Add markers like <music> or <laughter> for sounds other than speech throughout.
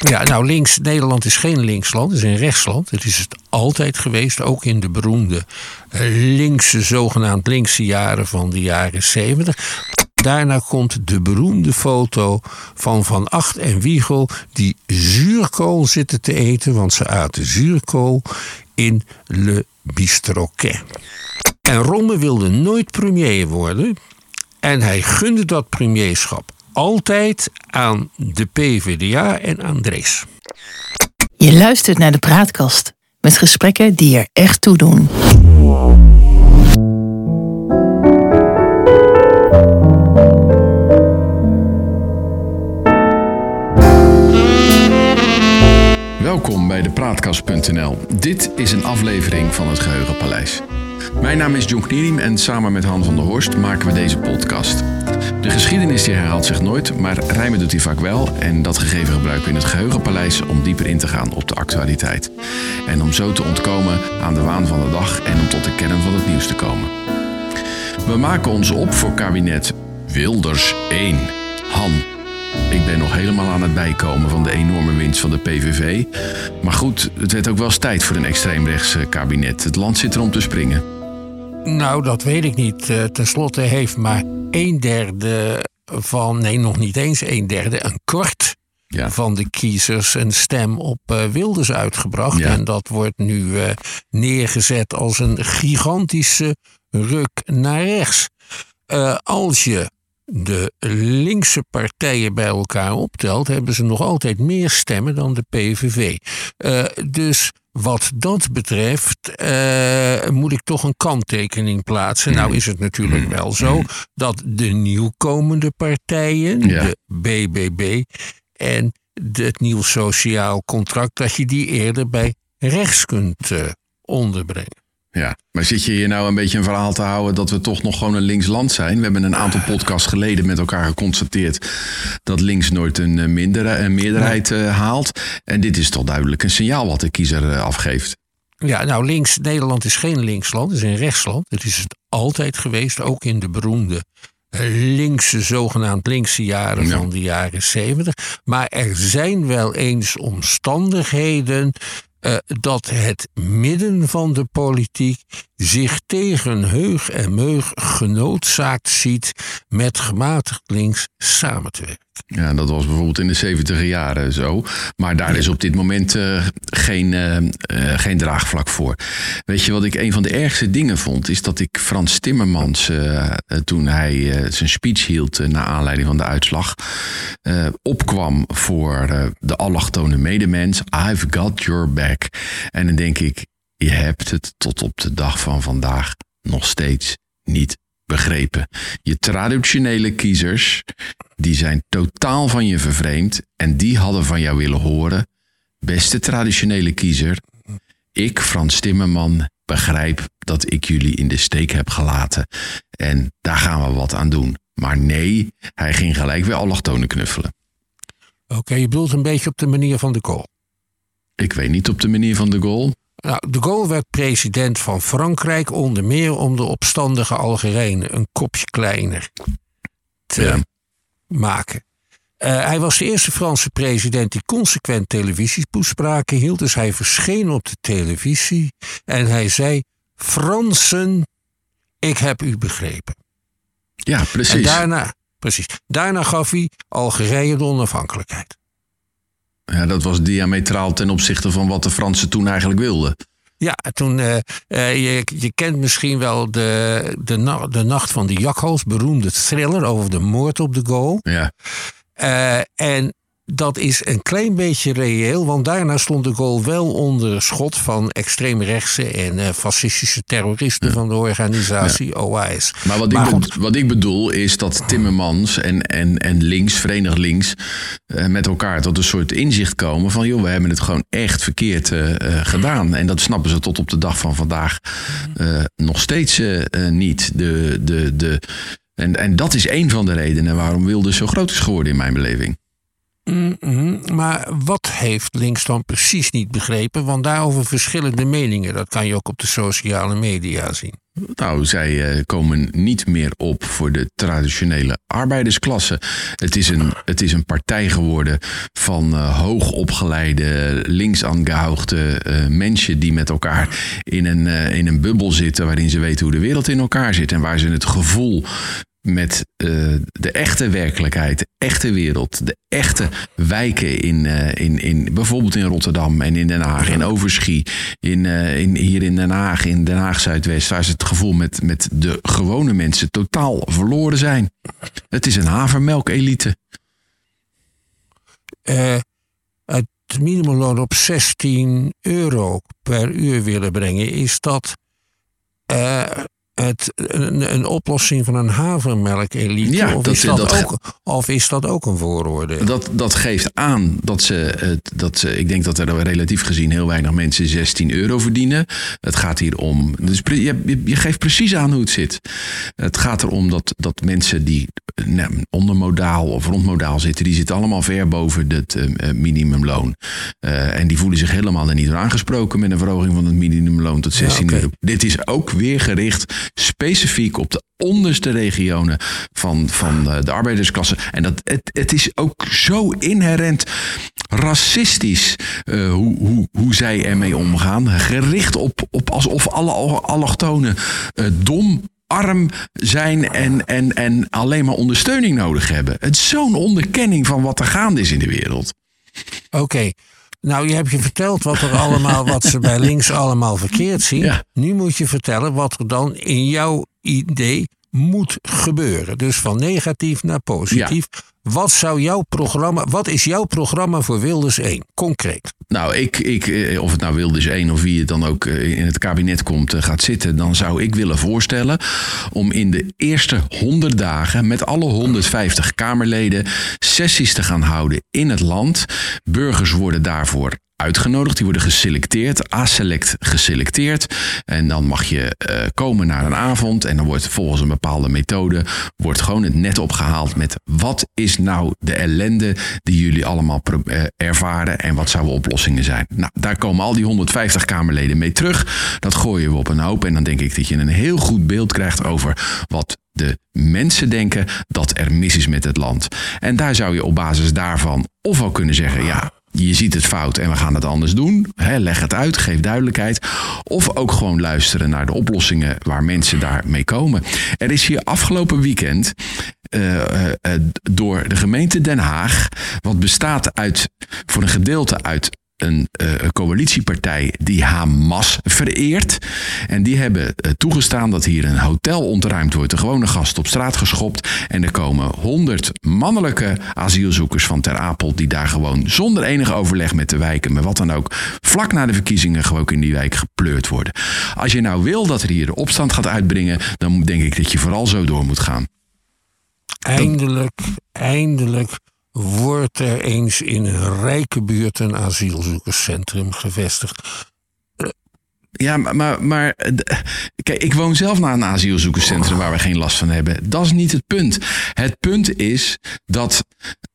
Ja, nou links, Nederland is geen linksland, het is een rechtsland. Het is het altijd geweest, ook in de beroemde eh, linkse, zogenaamd linkse jaren van de jaren zeventig. Daarna komt de beroemde foto van Van Acht en Wiegel die zuurkool zitten te eten, want ze aten zuurkool in Le Bistroquet. En Romme wilde nooit premier worden en hij gunde dat premierschap altijd aan de PvdA en aan Drees. Je luistert naar de praatkast met gesprekken die er echt toe doen. Welkom bij de Praatkast.nl. Dit is een aflevering van het Geheugenpaleis. Mijn naam is John Knierim en samen met Han van der Horst maken we deze podcast. De geschiedenis die herhaalt zich nooit, maar rijmen doet hij vaak wel. En dat gegeven gebruiken we in het Geheugenpaleis om dieper in te gaan op de actualiteit. En om zo te ontkomen aan de waan van de dag en om tot de kern van het nieuws te komen. We maken ons op voor kabinet Wilders 1. Han, ik ben nog helemaal aan het bijkomen van de enorme winst van de PVV. Maar goed, het werd ook wel eens tijd voor een extreemrechts kabinet. Het land zit er om te springen. Nou, dat weet ik niet. Uh, Ten slotte heeft maar een derde van, nee, nog niet eens een derde, een kort Ja. van de kiezers een stem op eh, Wilders uitgebracht. Ja. En dat wordt nu eh, neergezet als een gigantische ruk naar rechts. Eh, als je de linkse partijen bij elkaar optelt, hebben ze nog altijd meer stemmen dan de PVV. Eh, dus wat dat betreft eh, moet ik toch een kanttekening plaatsen. Nou is het natuurlijk wel zo dat de nieuwkomende partijen, Ja. de BBB en de- het nieuw sociaal contract, dat je die eerder bij rechts kunt eh, onderbrengen. Ja, maar zit je hier nou een beetje een verhaal te houden dat we toch nog gewoon een links land zijn? We hebben een aantal podcasts geleden met elkaar geconstateerd dat links nooit een, eh, minder, een meerderheid eh, haalt. En dit is toch duidelijk een signaal wat de kiezer eh, afgeeft. Ja, nou links, Nederland is geen linksland, het is een rechtsland. Het is het altijd geweest, ook in de beroemde linkse, zogenaamd linkse jaren Ja. van de jaren zeventig. Maar er zijn wel eens omstandigheden dat het midden van de politiek zich tegen heug en meug genoodzaakt ziet met gematigd links samen te werken. Ja, dat was bijvoorbeeld in de 70 jaren zo. Maar daar is op dit moment eh, geen, eh, eh, geen draagvlak voor. Weet je wat ik een van de ergste dingen vond? Is dat ik Frans Timmermans, toen hij zijn speech hield naar aanleiding van de uitslag, opkwam voor de allochtone medemens. I've got your back. En dan denk ik, je hebt het tot op de dag van vandaag nog steeds niet begrepen. Je traditionele kiezers, die zijn totaal van je vervreemd en die hadden van jou willen horen. Beste traditionele kiezer, ik, Frans Timmerman, begrijp dat ik jullie in de steek heb gelaten. En daar gaan we wat aan doen. Maar nee, hij ging gelijk weer allochtonen knuffelen. Oké, je bedoelt een beetje op de manier van de Gaulle. Ik weet niet op de manier van de Gaulle. Nou, de Gaulle werd president van Frankrijk onder meer om de opstandige Algerijnen een kopje kleiner te Ja. maken. Eh, hij was de eerste Franse president die consequent televisietoespraken hield. Dus hij verscheen op de televisie en hij zei: Fransen, ik heb u begrepen. Ja, En precies. daarna, precies, daarna gaf hij Algerije de onafhankelijkheid. Ja, dat was diametraal ten opzichte van wat de Fransen toen eigenlijk wilden. Ja, toen, eh, eh, je, je kent misschien wel de, de, na- de Nacht van de Jakhals, beroemde thriller over de moord op de Gaulle. Ja, Eh, en dat is een klein beetje reëel, want daarna stond de Gaulle wel onder schot van extreemrechtse en eh, fascistische terroristen van de organisatie OAS. Maar wat, ik, Maar be- goed. wat ik bedoel is dat Timmermans en, en, en links, Verenigd Links, eh, met elkaar tot een soort inzicht komen van joh, we hebben het gewoon echt verkeerd eh, gedaan. En dat snappen ze tot op de dag van vandaag eh, nog steeds niet. De, de, de, en, en dat is een van de redenen waarom Wilders zo groot is geworden in mijn beleving. Mm, maar wat heeft links dan precies niet begrepen? Want daarover verschillende meningen. Dat kan je ook op de sociale media zien. Nou, zij eh, komen niet meer op voor de traditionele arbeidersklasse. Het is een, het is een partij geworden van uh, hoogopgeleide, links aangehoogde uh, mensen die met elkaar in een, in een bubbel zitten waarin ze weten hoe de wereld in elkaar zit en waar ze het gevoel met uh, de echte werkelijkheid, de echte wereld, de echte wijken in, uh, in, in bijvoorbeeld in Rotterdam en in Den Haag, in Overschie, in, uh, in, hier in Den Haag, in Den Haag Zuidwest, waar ze het gevoel met, met de gewone mensen totaal verloren zijn. Het is een havermelk-elite. het minimumloon op 16 euro per uur willen brengen, is dat het, een, een, oplossing van een havermelk-elite? Ja, of, dat, is dat, dat ook, of is dat ook een vooroordeel? Dat, dat geeft aan dat ze, dat ze, ik denk dat er relatief gezien heel weinig mensen 16 euro verdienen. Het gaat hier om, dus je, je geeft precies aan hoe het zit. Het gaat erom dat, dat mensen die nou, ondermodaal of rondmodaal zitten, die zitten allemaal ver boven het uh, minimumloon. Uh, en die voelen zich helemaal er niet door aangesproken met een verhoging van het minimumloon tot 16 ja, okay. euro. Dit is ook weer gericht specifiek op de onderste regionen van, van de arbeidersklasse. En dat, het, het is ook zo inherent racistisch uh, hoe, hoe, hoe zij ermee omgaan. Gericht op, op alsof alle allochtonen uh, dom arm zijn en, en, en alleen maar ondersteuning nodig hebben. Het is zo'n onderkenning van wat er gaande is in de wereld. Oké. Nou, je hebt je verteld wat er allemaal, wat ze bij links allemaal verkeerd zien. Nu moet je vertellen wat er dan in jouw idee moet gebeuren. Dus van negatief naar positief. Wat, zou jouw programma, wat is jouw programma voor Wilders 1, concreet? Nou, ik, ik, eh, of het nou Wilders 1 of wie het dan ook eh, in het kabinet komt eh, gaat zitten, dan zou ik willen voorstellen om in de eerste 100 dagen met alle 150 Kamerleden sessies te gaan houden in het land. Burgers worden daarvoor uitgenodigd. Die worden geselecteerd, A-select geselecteerd. En dan mag je uh, komen naar een avond. En dan wordt volgens een bepaalde methode wordt gewoon het net opgehaald met wat is nou de ellende die jullie allemaal uh, ervaren en wat zouden oplossingen zijn. Nou, daar komen al die 150 Kamerleden mee terug. Dat gooien we op een hoop. En dan denk ik dat je een heel goed beeld krijgt over wat de mensen denken dat er mis is met het land. En daar zou je op basis daarvan ofwel kunnen zeggen: ja, je ziet het fout en we gaan het anders doen. leg het uit, geef duidelijkheid. Of ook gewoon luisteren naar de oplossingen waar mensen daarmee komen. Er is hier afgelopen weekend uh, uh, door de gemeente Den Haag, wat bestaat uit voor een gedeelte uit een, uh, coalitiepartij die Hamas vereert. En die hebben uh, toegestaan dat hier een hotel ontruimd wordt. De gewone gast op straat geschopt. En er komen honderd mannelijke asielzoekers van Ter Apel... die daar gewoon zonder enig overleg met de wijken... met wat dan ook, vlak na de verkiezingen gewoon in die wijk gepleurd worden. Als je nou wil dat er hier de opstand gaat uitbrengen... dan denk ik dat je vooral zo door moet gaan. Eindelijk, eindelijk wordt er eens in een rijke buurt een asielzoekerscentrum gevestigd. Ja, maar, maar, maar, kijk, ik woon zelf naar een asielzoekerscentrum waar we geen last van hebben. Dat is niet het punt. Het punt is dat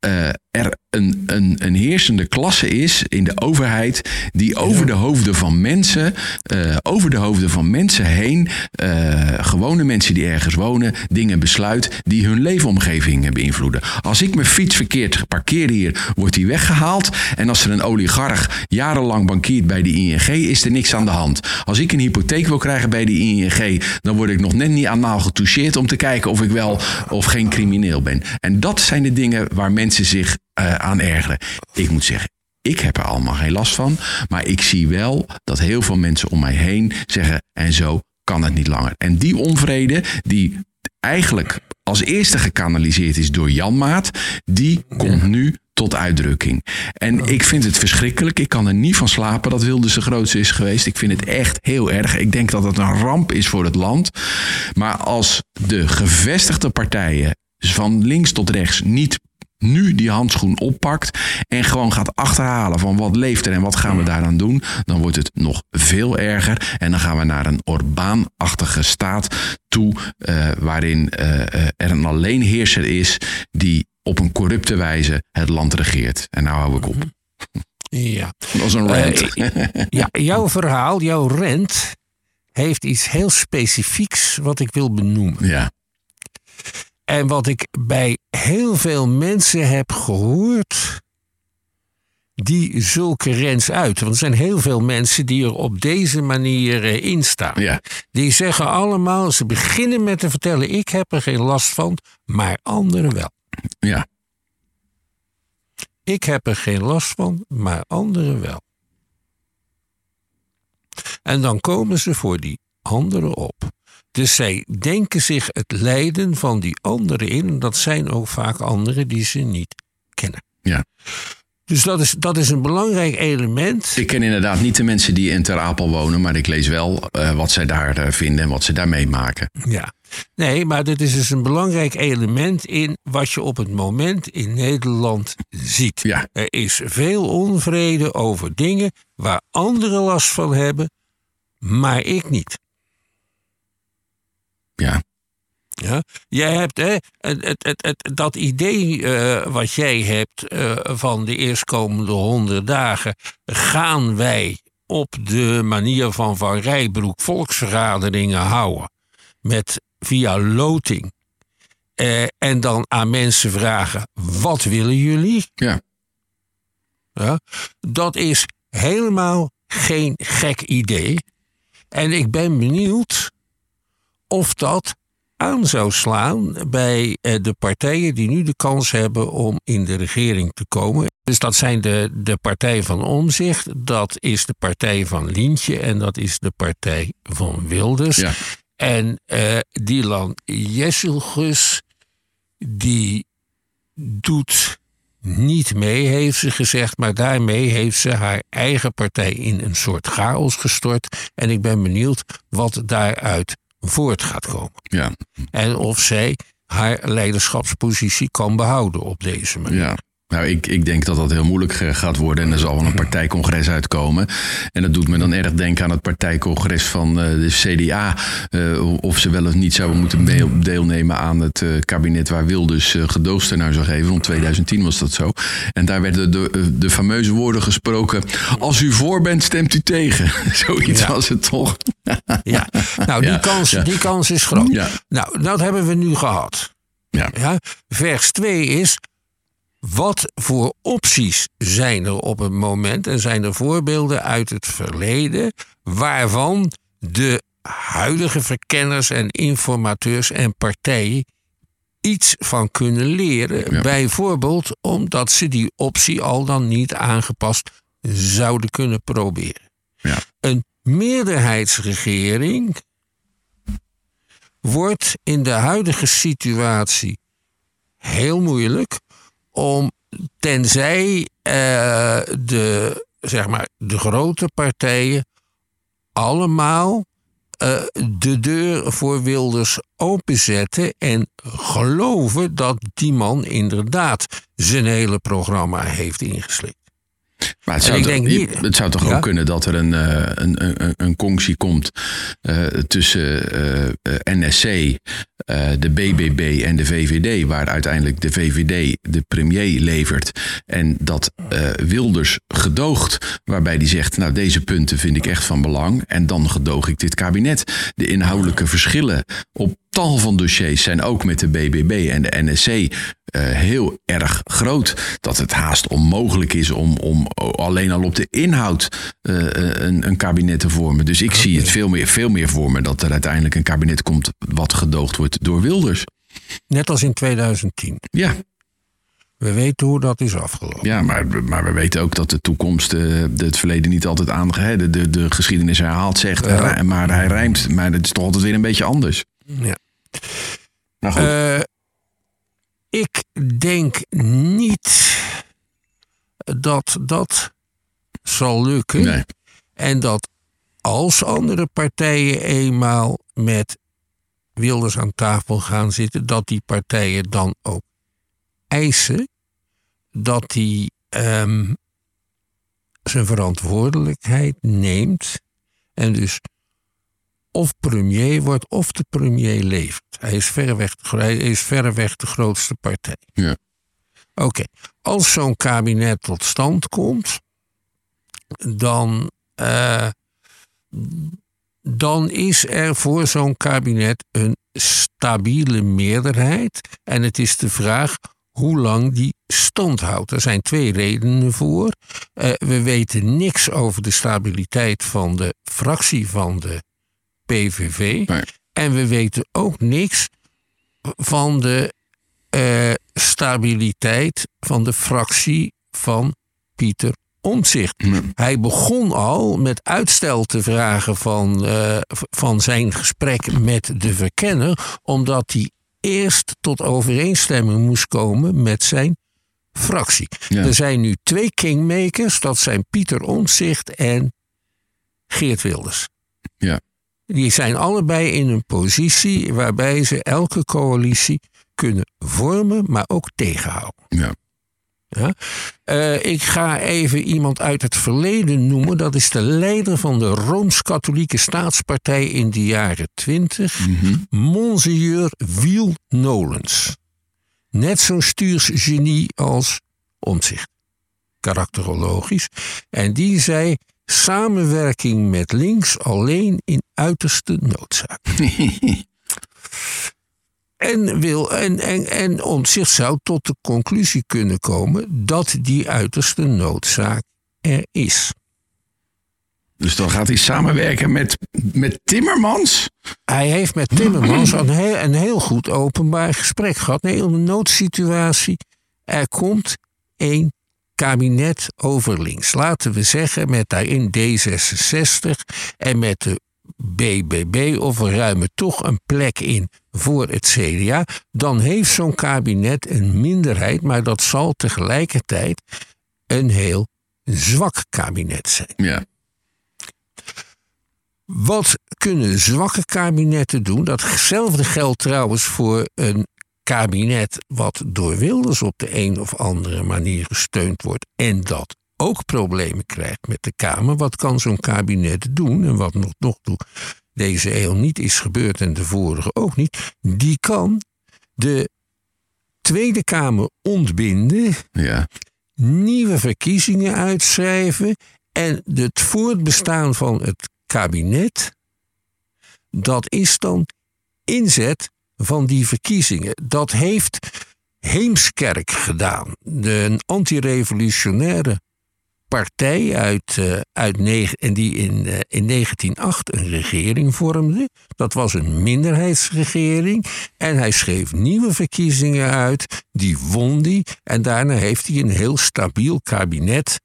uh, er een, een, een heersende klasse is in de overheid die over de hoofden van mensen, uh, over de hoofden van mensen heen, uh, gewone mensen die ergens wonen, dingen besluit die hun leefomgeving beïnvloeden. Als ik mijn fiets verkeerd parkeer hier, wordt die weggehaald. En als er een oligarch jarenlang bankiert bij de ING, is er niks aan de hand. Als ik een hypotheek wil krijgen bij de ING, dan word ik nog net niet anaal getoucheerd om te kijken of ik wel of geen crimineel ben. En dat zijn de dingen waar mensen zich uh, aan ergeren. Ik moet zeggen, ik heb er allemaal geen last van. Maar ik zie wel dat heel veel mensen om mij heen zeggen: en zo kan het niet langer. En die onvrede, die eigenlijk als eerste gekanaliseerd is door Janmaat, die komt nu tot uitdrukking. En ik vind het verschrikkelijk. Ik kan er niet van slapen dat Wilders de grootste is geweest. Ik vind het echt heel erg. Ik denk dat het een ramp is voor het land. Maar als de gevestigde partijen van links tot rechts niet nu die handschoen oppakt en gewoon gaat achterhalen van wat leeft er en wat gaan we daaraan doen, dan wordt het nog veel erger. En dan gaan we naar een Orbaanachtige staat toe, uh, waarin uh, er een alleenheerser is die op een corrupte wijze het land regeert. En nou hou ik op. Ja. Dat was een rant. Eh, <laughs> ja, jouw verhaal, jouw rent, heeft iets heel specifieks wat ik wil benoemen. ja, En wat ik bij heel veel mensen heb gehoord, die zulke rents uiten. Want er zijn heel veel mensen die er op deze manier eh, in staan. ja, Die zeggen allemaal, ze beginnen met te vertellen, ik heb er geen last van, maar anderen wel. ja. Ik heb er geen last van, maar anderen wel. En dan komen ze voor die anderen op. Dus zij denken zich het lijden van die anderen in. En dat zijn ook vaak anderen die ze niet kennen. ja. Dus dat is, dat is een belangrijk element. Ik ken inderdaad niet de mensen die in Ter Apel wonen, maar ik lees wel eh, wat zij daar eh, vinden en wat ze daar meemaken. Ja. Nee, maar dit is dus een belangrijk element in wat je op het moment in Nederland ziet. Ja. Er is veel onvrede over dingen waar anderen last van hebben, maar ik niet. Ja, Ja? Jij hebt hè, het, het, het, het- dat idee eh, wat jij hebt eh, van de eerstkomende honderd dagen, gaan wij op de manier van Van Rijbroek volksvergaderingen houden met via loting. Eh, en dan aan mensen vragen: wat willen jullie? ja, Ja, dat is helemaal geen gek idee. En ik ben benieuwd of dat aan zou slaan bij eh, de partijen die nu de kans hebben om in de regering te komen. Dus dat zijn de, de partij van Omzicht, dat is de partij van Lientje en dat is de partij van Wilders. ja. En eh Dylan Jesselgus, die doet niet mee, heeft ze gezegd. Maar daarmee heeft ze haar eigen partij in een soort chaos gestort. En ik ben benieuwd wat daaruit voort gaat komen. ja. En of zij haar leiderschapspositie kan behouden op deze manier. Ja. Nou, ik, ik denk dat dat heel moeilijk eh, gaat worden. En er zal wel een partijcongres uitkomen. En dat doet me dan erg denken aan het partijcongres van eh, de CDA. eh, of ze wel of niet zouden moeten deel- deelnemen aan het kabinet waar Wilders gedoogsteun zou geven. Rond 2010 was dat zo. En daar werden de, de, fameuze woorden gesproken. Als u voor bent, stemt u tegen. <laughs> Zoiets Ja. was het toch? Ja. Nou, die, Ja, kans, ja. die kans is groot. Ja. Nou, dat hebben we nu gehad. Ja. Ja, vers 2 is. Wat voor opties zijn er op het moment? En zijn er voorbeelden uit het verleden waarvan de huidige verkenners en informateurs en partijen iets van kunnen leren? Ja. Bijvoorbeeld omdat ze die optie al dan niet aangepast zouden kunnen proberen. Ja. Een meerderheidsregering wordt in de huidige situatie heel moeilijk om tenzij eh, de, zeg maar, de grote partijen allemaal eh, de deur voor Wilders openzetten en geloven dat die man inderdaad zijn hele programma heeft ingeslikt. Maar het zou, ik toch, denk niet- het zou toch Ja? ook kunnen dat er een, eh, een, een, een conctie komt eh, tussen eh, NSC, de BBB en de VVD, waar uiteindelijk de VVD de premier levert. En dat Wilders gedoogt, waarbij die zegt, nou deze punten vind ik echt van belang. En dan gedoog ik dit kabinet. De inhoudelijke verschillen op tal van dossiers zijn ook met de BBB en de NSC eh, heel erg groot. Dat het haast onmogelijk is om, om alleen al op de inhoud eh, een, een kabinet te vormen. Dus ik zie het veel meer, veel meer voor me dat er uiteindelijk een kabinet komt wat gedoogd wordt door Wilders. Net als in 2010. Ja, We weten hoe dat is afgelopen. ja maar, maar we weten ook dat de toekomst eh, het verleden niet altijd aan de, de, de geschiedenis herhaalt, zegt. Ja. Maar hij rijmt. Maar het is toch altijd weer een beetje anders. Ja. Nou goed. Eh, ik denk niet dat dat zal lukken. nee. En dat als andere partijen eenmaal met Wilders aan tafel gaan zitten, dat die partijen dan ook eisen dat hij ehm, zijn verantwoordelijkheid neemt en dus of premier wordt of de premier levert. Hij is verreweg hij is verreweg de grootste partij. Ja. Oké, als zo'n kabinet tot stand komt, dan, uh, dan is er voor zo'n kabinet een stabiele meerderheid. En het is de vraag hoe lang die stand houdt. Er zijn twee redenen voor. Uh, we weten niks over de stabiliteit van de fractie van de PVV. Nee. En we weten ook niks van de uh, stabiliteit van de fractie van Pieter Omtzigt. Nee. Hij begon al met uitstel te vragen van, uh, van zijn gesprek met de verkenner, omdat hij eerst tot overeenstemming moest komen met zijn fractie. Ja. Er zijn nu twee kingmakers, dat zijn Pieter Omtzigt en Geert Wilders. Ja. Die zijn allebei in een positie waarbij ze elke coalitie kunnen vormen, maar ook tegenhouden. Ja. Ja? Uh, ik ga even iemand uit het verleden noemen. Dat is de leider van de Rooms-Katholieke Staatspartij in de jaren twintig. Mm -hmm. Monseigneur Wiel Nolens. Net zo'n stuursgenie als Omtzigt. Karakterologisch. En die zei samenwerking met links alleen in uiterste noodzaak. <laughs> En, wil, en, en, en Omtzigt zou tot de conclusie kunnen komen dat die uiterste noodzaak er is. Dus dan gaat hij samenwerken met, met Timmermans? Hij heeft met Timmermans een heel, een heel goed openbaar gesprek gehad. Nee, een noodsituatie. Er komt een kabinet over links. Laten we zeggen met daarin D66 en met de BBB of we ruimen toch een plek in voor het CDA, dan heeft zo'n kabinet een minderheid, maar dat zal tegelijkertijd een heel zwak kabinet zijn. Ja. Wat kunnen zwakke kabinetten doen? Datzelfde geldt trouwens voor een kabinet wat door Wilders op de een of andere manier gesteund wordt en dat ook problemen krijgt met de Kamer. Wat kan zo'n kabinet doen en wat nog, nog toe deze eeuw niet is gebeurd en de vorige ook niet? Die kan de Tweede Kamer ontbinden, Ja. nieuwe verkiezingen uitschrijven en het voortbestaan van het kabinet, dat is dan inzet van die verkiezingen. Dat heeft Heemskerk gedaan, een antirevolutionaire partij uit, uh, uit en die in, uh, in 1908 een regering vormde. Dat was een minderheidsregering. En hij schreef nieuwe verkiezingen uit. Die won die. En daarna heeft hij een heel stabiel kabinet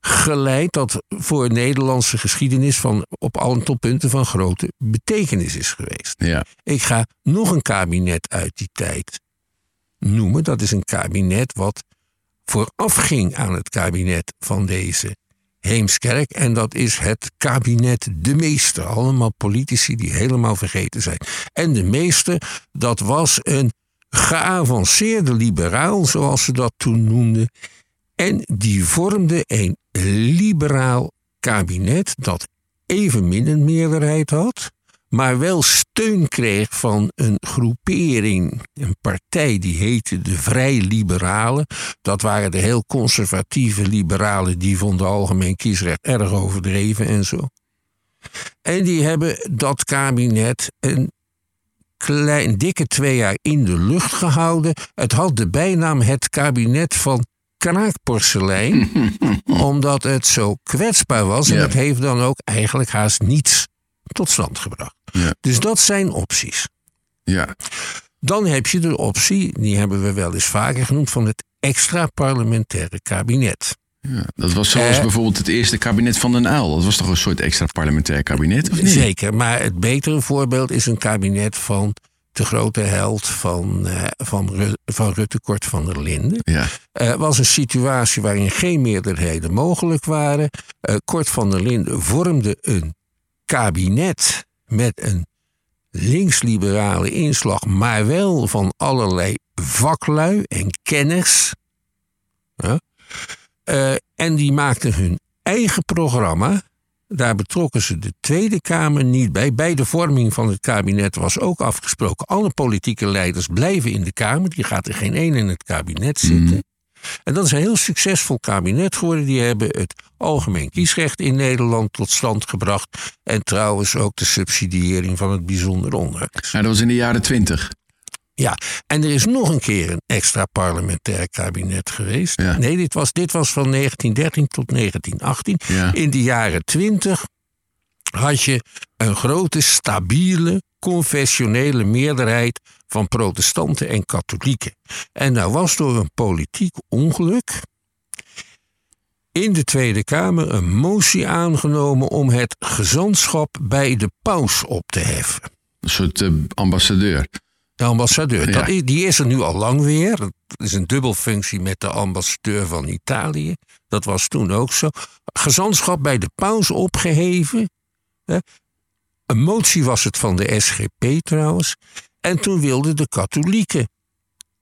geleid. dat voor Nederlandse geschiedenis van, op alle toppunten van grote betekenis is geweest. Ja. Ik ga nog een kabinet uit die tijd noemen. Dat is een kabinet wat voorafging aan het kabinet van deze Heemskerk. En dat is het kabinet De Meester. Allemaal politici die helemaal vergeten zijn. En De Meester, dat was een geavanceerde liberaal, zoals ze dat toen noemden. En die vormde een liberaal kabinet dat evenmin een meerderheid had maar wel steun kreeg van een groepering, een partij die heette de Vrij Liberalen. Dat waren de heel conservatieve liberalen, die vonden algemeen kiesrecht erg overdreven en zo. En die hebben dat kabinet een klein, dikke twee jaar in de lucht gehouden. Het had de bijnaam het kabinet van kraakporselein, <laughs> omdat het zo kwetsbaar was. En Ja. het heeft dan ook eigenlijk haast niets tot stand gebracht. Ja. Dus dat zijn opties. Ja. Dan heb je de optie, die hebben we wel eens vaker genoemd, van het extra parlementaire kabinet. ja. Dat was zoals Eh. bijvoorbeeld het eerste kabinet van Den Uyl. Dat was toch een soort extra parlementair kabinet, of niet? Zeker, maar het betere voorbeeld is een kabinet van de grote held van, eh, van, Ru- van Rutte Kort van der Linden. Ja. Er was een situatie waarin geen meerderheden mogelijk waren. Eh, Kort van der Linden vormde een kabinet met een linksliberale inslag, maar wel van allerlei vaklui en kenners. Eh, en die maakten hun eigen programma daar betrokken ze de Tweede Kamer niet bij. Bij de vorming van het kabinet was ook afgesproken: alle politieke leiders blijven in de Kamer. Die gaat er geen één in het kabinet zitten. En dat is een heel succesvol kabinet geworden. Die hebben het algemeen kiesrecht in Nederland tot stand gebracht. En trouwens ook de subsidiëring van het bijzonder onderwijs. Ja, dat was in de jaren twintig. Ja, en er is nog een keer een extra parlementair kabinet geweest. Ja. Nee, dit was, dit was van 1913 tot 1918. Ja. In de jaren 20 had je een grote, stabiele, confessionele meerderheid van protestanten en katholieken. En nou was door een politiek ongeluk in de Tweede Kamer een motie aangenomen om het gezantschap bij de paus op te heffen. Een soort eh, ambassadeur. De ambassadeur, Ja. dat is- die is er nu al lang weer. Dat is een dubbelfunctie met de ambassadeur van Italië. Dat was toen ook zo. Gezantschap bij de paus opgeheven. Hè. Een motie was het van de SGP trouwens. En toen wilden de katholieken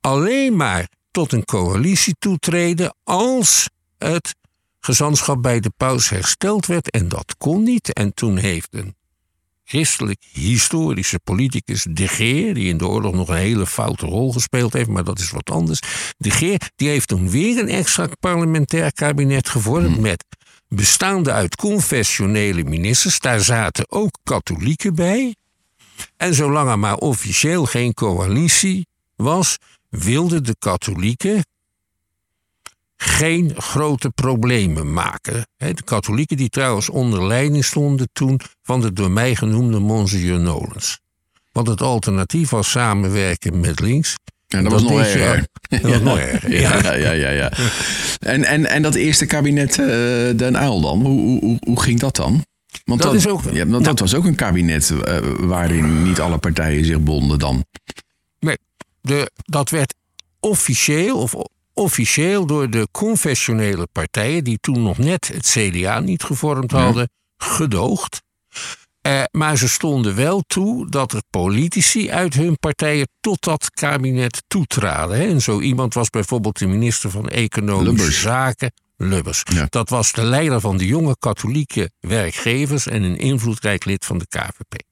alleen maar tot een coalitie toetreden als het gezantschap bij de paus hersteld werd. En dat kon niet. En toen heeft een christelijk historische politicus De Geer, die in de oorlog nog een hele foute rol gespeeld heeft, maar dat is wat anders. De Geer, die heeft toen weer een extra parlementair kabinet gevormd met bestaande uit confessionele ministers. Daar zaten ook katholieken bij. En zolang er maar officieel geen coalitie was, wilden de katholieken geen grote problemen maken. De katholieken die trouwens onder leiding stonden toen van de door mij genoemde Monseigneur Nolens. Want het alternatief was samenwerken met links. En dat was nog erger. Dat was nog erger, ja. Ja, ja, ja. ja. En, en, en dat eerste kabinet eh, Den Uyl dan, hoe, hoe, hoe, ging dat dan? Want Dat is ook- ja, want dat nou- was ook een kabinet eh, waarin niet alle partijen zich bonden dan. Nee, de, dat werd officieel, of officieel door de confessionele partijen, die toen nog net het CDA niet gevormd hadden, gedoogd. Eh, maar ze stonden wel toe dat er politici uit hun partijen tot dat kabinet toetraden. Hè. En zo iemand was bijvoorbeeld de minister van Economische Lubbers. Zaken, Lubbers. Ja. Dat was de leider van de jonge katholieke werkgevers en een invloedrijk lid van de KVP.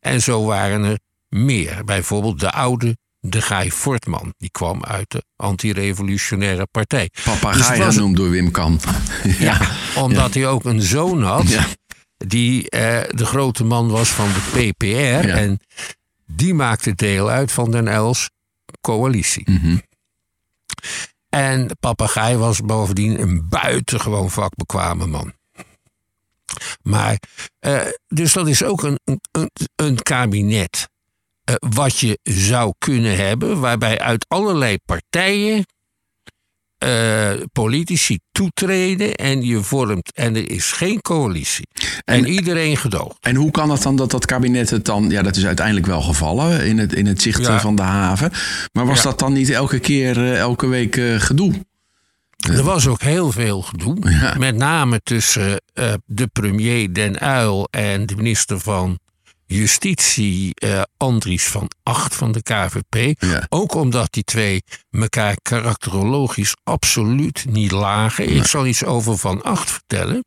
En zo waren er meer. Bijvoorbeeld de oude de Guy Fortman. Die kwam uit de antirevolutionaire partij. Papagaai Dus was- genoemd door Wim Kan. <laughs> Ja, omdat hij ook een zoon had. Ja. Die eh, de grote man was van de PPR. En die maakte deel uit van Den Els coalitie. Mhm. En Papagaai was bovendien een buitengewoon vakbekwame man. Maar, eh, dus dat is ook een, een, een kabinet eh, wat je zou kunnen hebben, waarbij uit allerlei partijen eh, politici toetreden en je vormt, en er is geen coalitie. En, En- iedereen gedoogt. En hoe kan het dan dat dat kabinet het dan... Ja, dat is uiteindelijk wel gevallen in het, in het zicht Ja. eh, van de haven. Maar was Ja. dat dan niet elke keer, elke week gedoe? Er was ook heel veel gedoe. Ja. Met name tussen de premier Den Uyl en de minister van Justitie eh, Andries van Acht van de KVP. Ja. Ook omdat die twee elkaar karakterologisch absoluut niet lagen. Ik zal iets over Van Acht vertellen.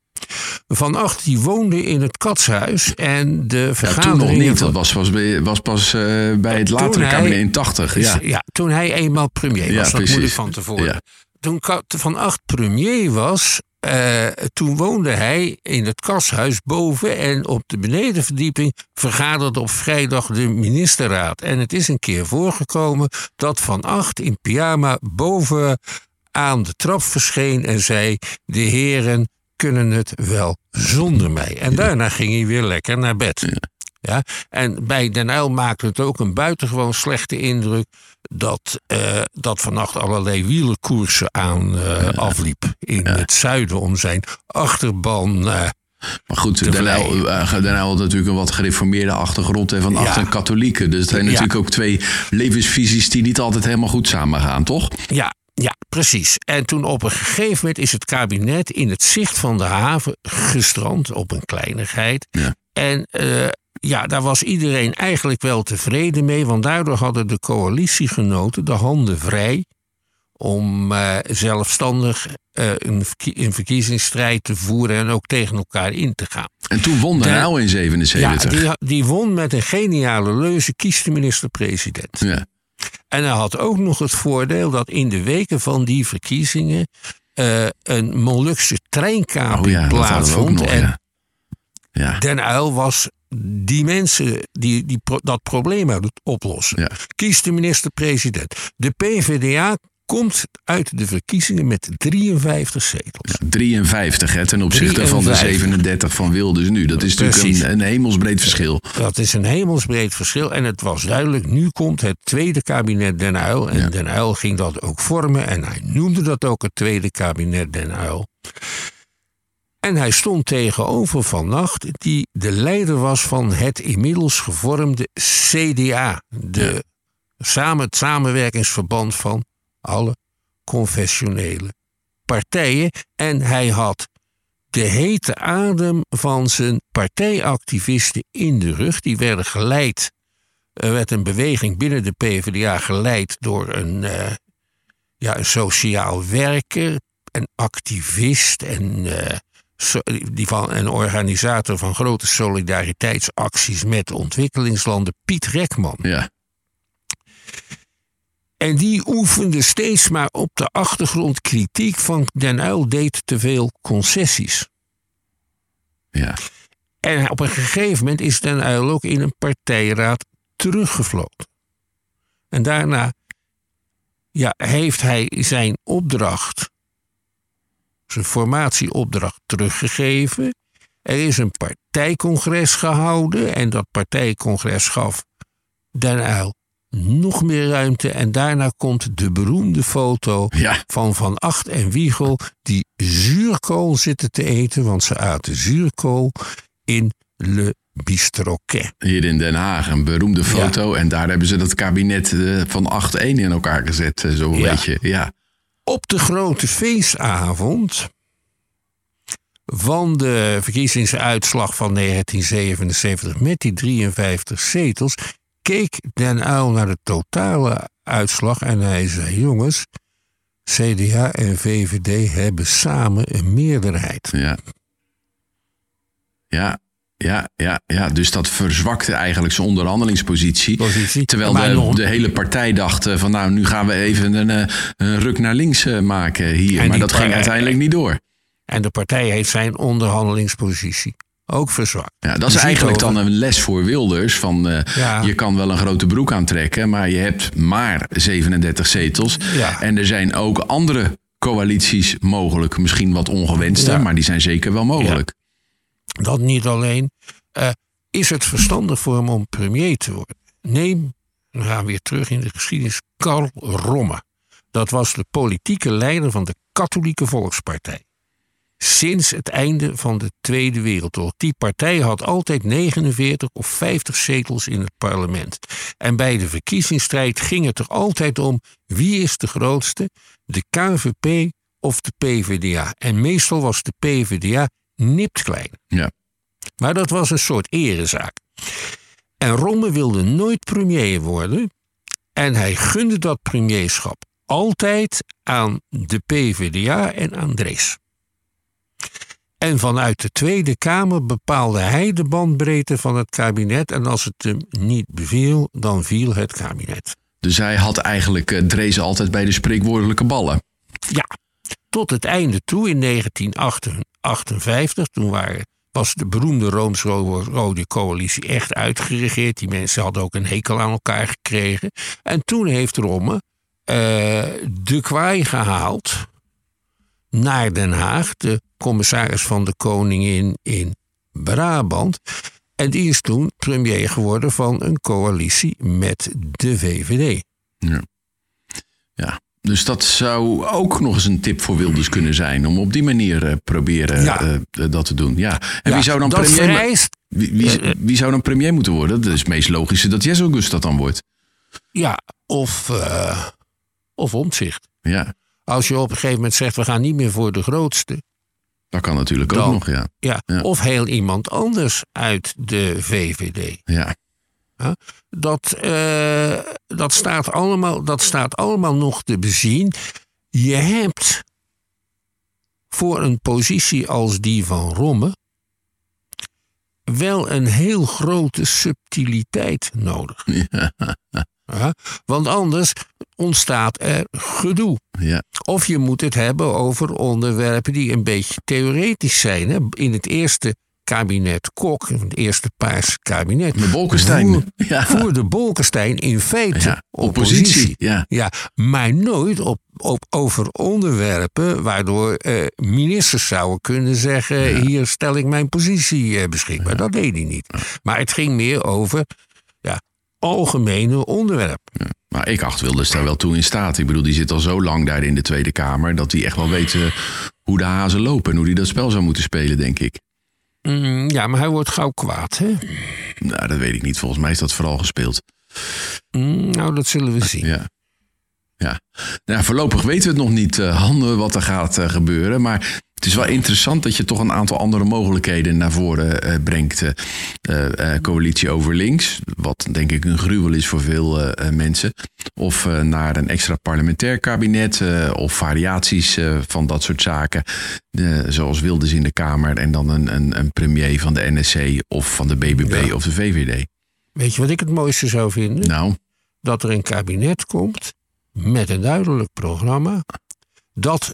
Van Acht die woonde in het katshuis en de Ja, toen nog niet. Dat was, was, was pas eh, bij het latere hij- kabinet in 80. Ja. ja, toen hij eenmaal premier Ja, was. dat precies. moet ik van tevoren. Toen Van Acht premier was, eh, toen woonde hij in het kashuis boven. En op de benedenverdieping vergaderde op vrijdag de ministerraad. En het is een keer voorgekomen dat Van Acht in pyjama boven aan de trap verscheen en zei: De heren kunnen het wel zonder mij. En daarna ging hij weer lekker naar bed. Ja, en bij Den Uyl maakte het ook een buitengewoon slechte indruk dat, eh, dat vannacht allerlei wielenkoersen aan eh, afliep in het zuiden om zijn achterban. eh, Maar goed, Den Uyl, had natuurlijk een wat gereformeerde achtergrond en van Ja. achter katholieken. Dus het zijn natuurlijk ook twee levensvisies die niet altijd helemaal goed samengaan, toch? ja, ja, precies. En toen op een gegeven moment is het kabinet in het zicht van de haven gestrand op een kleinigheid. Ja. En eh, ja, daar was iedereen eigenlijk wel tevreden mee, want daardoor hadden de coalitiegenoten de handen vrij om eh, zelfstandig eh, een, verkie- een verkiezingsstrijd te voeren en ook tegen elkaar in te gaan. En toen won Den- Uyl in 77. Ja, die, die won met een geniale leuze, kies de minister-president. Ja. En hij had ook nog het voordeel dat in de weken van die verkiezingen een Molukse treinkaping Oh ja, plaatsvond. nog. en Ja. Ja. Den Uyl was die mensen die, die pro- dat probleem het oplossen. Ja. Kies de minister-president. De PvdA komt uit de verkiezingen met 53 zetels. 53 hè, ten opzichte van de 53. 37 van Wilders nu. Dat is Precies. natuurlijk een, een hemelsbreed verschil. Dat is een hemelsbreed verschil. En het was duidelijk, nu komt het tweede kabinet Den Uyl. En Ja. Den Uyl ging dat ook vormen. En hij noemde dat ook het tweede kabinet Den Uyl. En hij stond tegenover Van Nacht, die de leider was van het inmiddels gevormde CDA. De, samen, het samenwerkingsverband van alle confessionele partijen. En hij had de hete adem van zijn partijactivisten in de rug. Die werden geleid, er werd een beweging binnen de PvdA geleid door een, eh, ja, een sociaal werker, een activist en, eh, die van, een organisator van grote solidariteitsacties met ontwikkelingslanden, Piet Rekman. Ja. En die oefende steeds maar op de achtergrond kritiek van Den Uyl deed te veel concessies. Ja. En op een gegeven moment is Den Uyl ook in een partijraad teruggevloten. En daarna ja, heeft hij zijn opdracht, zijn formatieopdracht teruggegeven. Er is een partijcongres gehouden en dat partijcongres gaf Den Uyl nog meer ruimte. En daarna komt de beroemde foto Ja. van Van Acht en Wiegel die zuurkool zitten te eten, want ze aten zuurkool in Le Bistroquet. Hier in Den Haag, een beroemde foto. En daar hebben ze dat kabinet eh, van 8-1 in elkaar gezet. eh, Zo'n Ja. beetje. Ja. Op de grote feestavond van de verkiezingsuitslag van 1977 met die 53 zetels keek Den Uyl naar de totale uitslag en hij zei: Jongens, CDA en VVD hebben samen een meerderheid. Ja. Ja. Ja, ja, ja, dus dat verzwakte eigenlijk zijn onderhandelingspositie. Positie. Terwijl de, hele partij dacht eh, van nou, nu gaan we even een, eh, een ruk naar links eh, maken hier. Maar dat ging uiteindelijk niet door. En de partij heeft zijn onderhandelingspositie ook verzwakt. Ja, dat Je is eigenlijk dan een les voor Wilders. Van, Ja. Je kan wel een grote broek aantrekken, maar je hebt maar 37 zetels. Ja. En er zijn ook andere coalities mogelijk. Misschien wat ongewenste, Ja. maar die zijn zeker wel mogelijk. Dat niet alleen. Eh, is het verstandig voor hem om premier te worden? Neem, we gaan weer terug in de geschiedenis, Karl Romme. Dat was de politieke leider van de Katholieke Volkspartij. Sinds het einde van de Tweede Wereldoorlog. Die partij had altijd 49 of 50 zetels in het parlement. En bij de verkiezingsstrijd ging het er altijd om wie is de grootste, de KVP of de PvdA. En meestal was de PvdA nipt klein. Ja. Maar dat was een soort erezaak. En Romme wilde nooit premier worden. En hij gunde dat premierschap altijd aan de PvdA en aan Drees. En vanuit de Tweede Kamer bepaalde hij de bandbreedte van het kabinet. En als het hem niet beviel, dan viel het kabinet. Dus hij had eigenlijk eh, Drees altijd bij de spreekwoordelijke ballen. Ja, tot het einde toe in 1958, toen waren, was de beroemde Rooms-Rode Coalitie echt uitgeregeerd. Die mensen hadden ook een hekel aan elkaar gekregen. En toen heeft Romme eh, de kwaai gehaald naar Den Haag, de commissaris van de Koningin in Brabant. En die is toen premier geworden van een coalitie met de VVD. Ja. ja. Dus dat zou ook nog eens een tip voor Wilders kunnen zijn. Om op die manier eh, proberen Ja. eh, eh, dat te doen. Ja. En Ja, wie zou dan premier... vereist Wie, wie, wie zou dan premier moeten worden? Dat is het meest logische dat Jesse August dat dan wordt. Ja, of, eh of omzicht. Ja, Als je op een gegeven moment zegt, we gaan niet meer voor de grootste. dat kan natuurlijk ook Dan- nog, ja. Ja, Ja. Of heel iemand anders uit de VVD. ja. Dat, eh, dat, staat allemaal, dat staat allemaal nog te bezien. je hebt voor een positie als die van Romme wel een heel grote subtiliteit nodig. Ja, want anders ontstaat er gedoe. Ja. Of je moet het hebben over onderwerpen die een beetje theoretisch zijn. Hè. In het eerste kabinet Kok, het eerste paarse kabinet. De Bolkestein. Voer, Ja. voerde Bolkestein in feite Ja, oppositie. oppositie, ja. ja, maar nooit op, op, over onderwerpen waardoor eh, ministers zouden kunnen zeggen: hier stel ik mijn positie eh, beschikbaar. Dat deed hij niet. Maar het ging meer over ja, algemene onderwerpen. Maar ik acht Wilders daar wel toe in staat. Ik bedoel, die zit al zo lang daar in de Tweede Kamer... dat hij echt wel weet hoe de hazen lopen... en hoe hij dat spel zou moeten spelen, denk ik. Mm, ja, maar hij wordt gauw kwaad. Hè? Nou, dat weet ik niet. Volgens mij is dat vooral gespeeld. Mm, nou, dat zullen we zien. Ja. Ja. Nou, voorlopig weten we het nog niet, eh Han, wat er gaat eh, gebeuren. Maar het is wel interessant dat je toch een aantal andere mogelijkheden naar voren eh, brengt. eh, eh, coalitie over links, wat denk ik een gruwel is voor veel mensen. Of naar een extra parlementair kabinet. of variaties van dat soort zaken. Zoals Wilders in de Kamer en dan een, een, een premier van de NSC of van de BBB Ja. of de VVD. Weet je wat ik het mooiste zou vinden? Nou, Dat er een kabinet komt met een duidelijk programma. Dat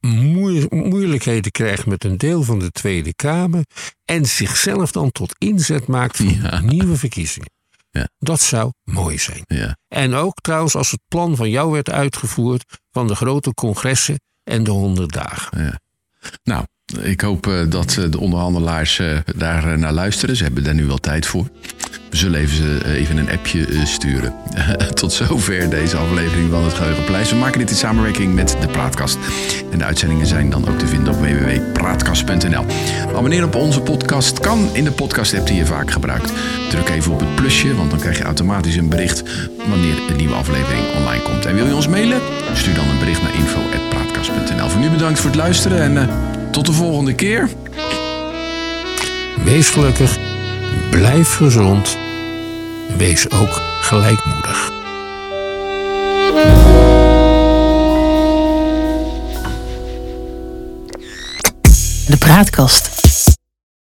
moe- moeilijkheden krijgt met een deel van de Tweede Kamer. En zichzelf dan tot inzet maakt voor Ja. nieuwe verkiezingen. Ja. Dat zou mooi zijn. ja. En ook trouwens als het plan van jou werd uitgevoerd van de grote congressen en de honderd dagen. Nou, ik hoop eh, dat eh, de onderhandelaars eh, daar naar luisteren. Ze hebben daar nu wel tijd voor. We zullen even, eh, even een appje eh, sturen. <laughs> Tot zover deze aflevering van het Geheugenpleis. We maken dit in samenwerking met de Praatkast. En de uitzendingen zijn dan ook te vinden op www.praatkast.nl. Abonneren op onze podcast kan in de podcast-app die je vaak gebruikt. Druk even op het plusje, want dan krijg je automatisch een bericht wanneer een nieuwe aflevering online komt. En wil je ons mailen? Stuur dan een bericht naar info.praatkast.nl. Voor nu bedankt voor het luisteren en eh, tot de volgende keer. Wees gelukkig, blijf gezond, wees ook gelijkmoedig. De Praatkast.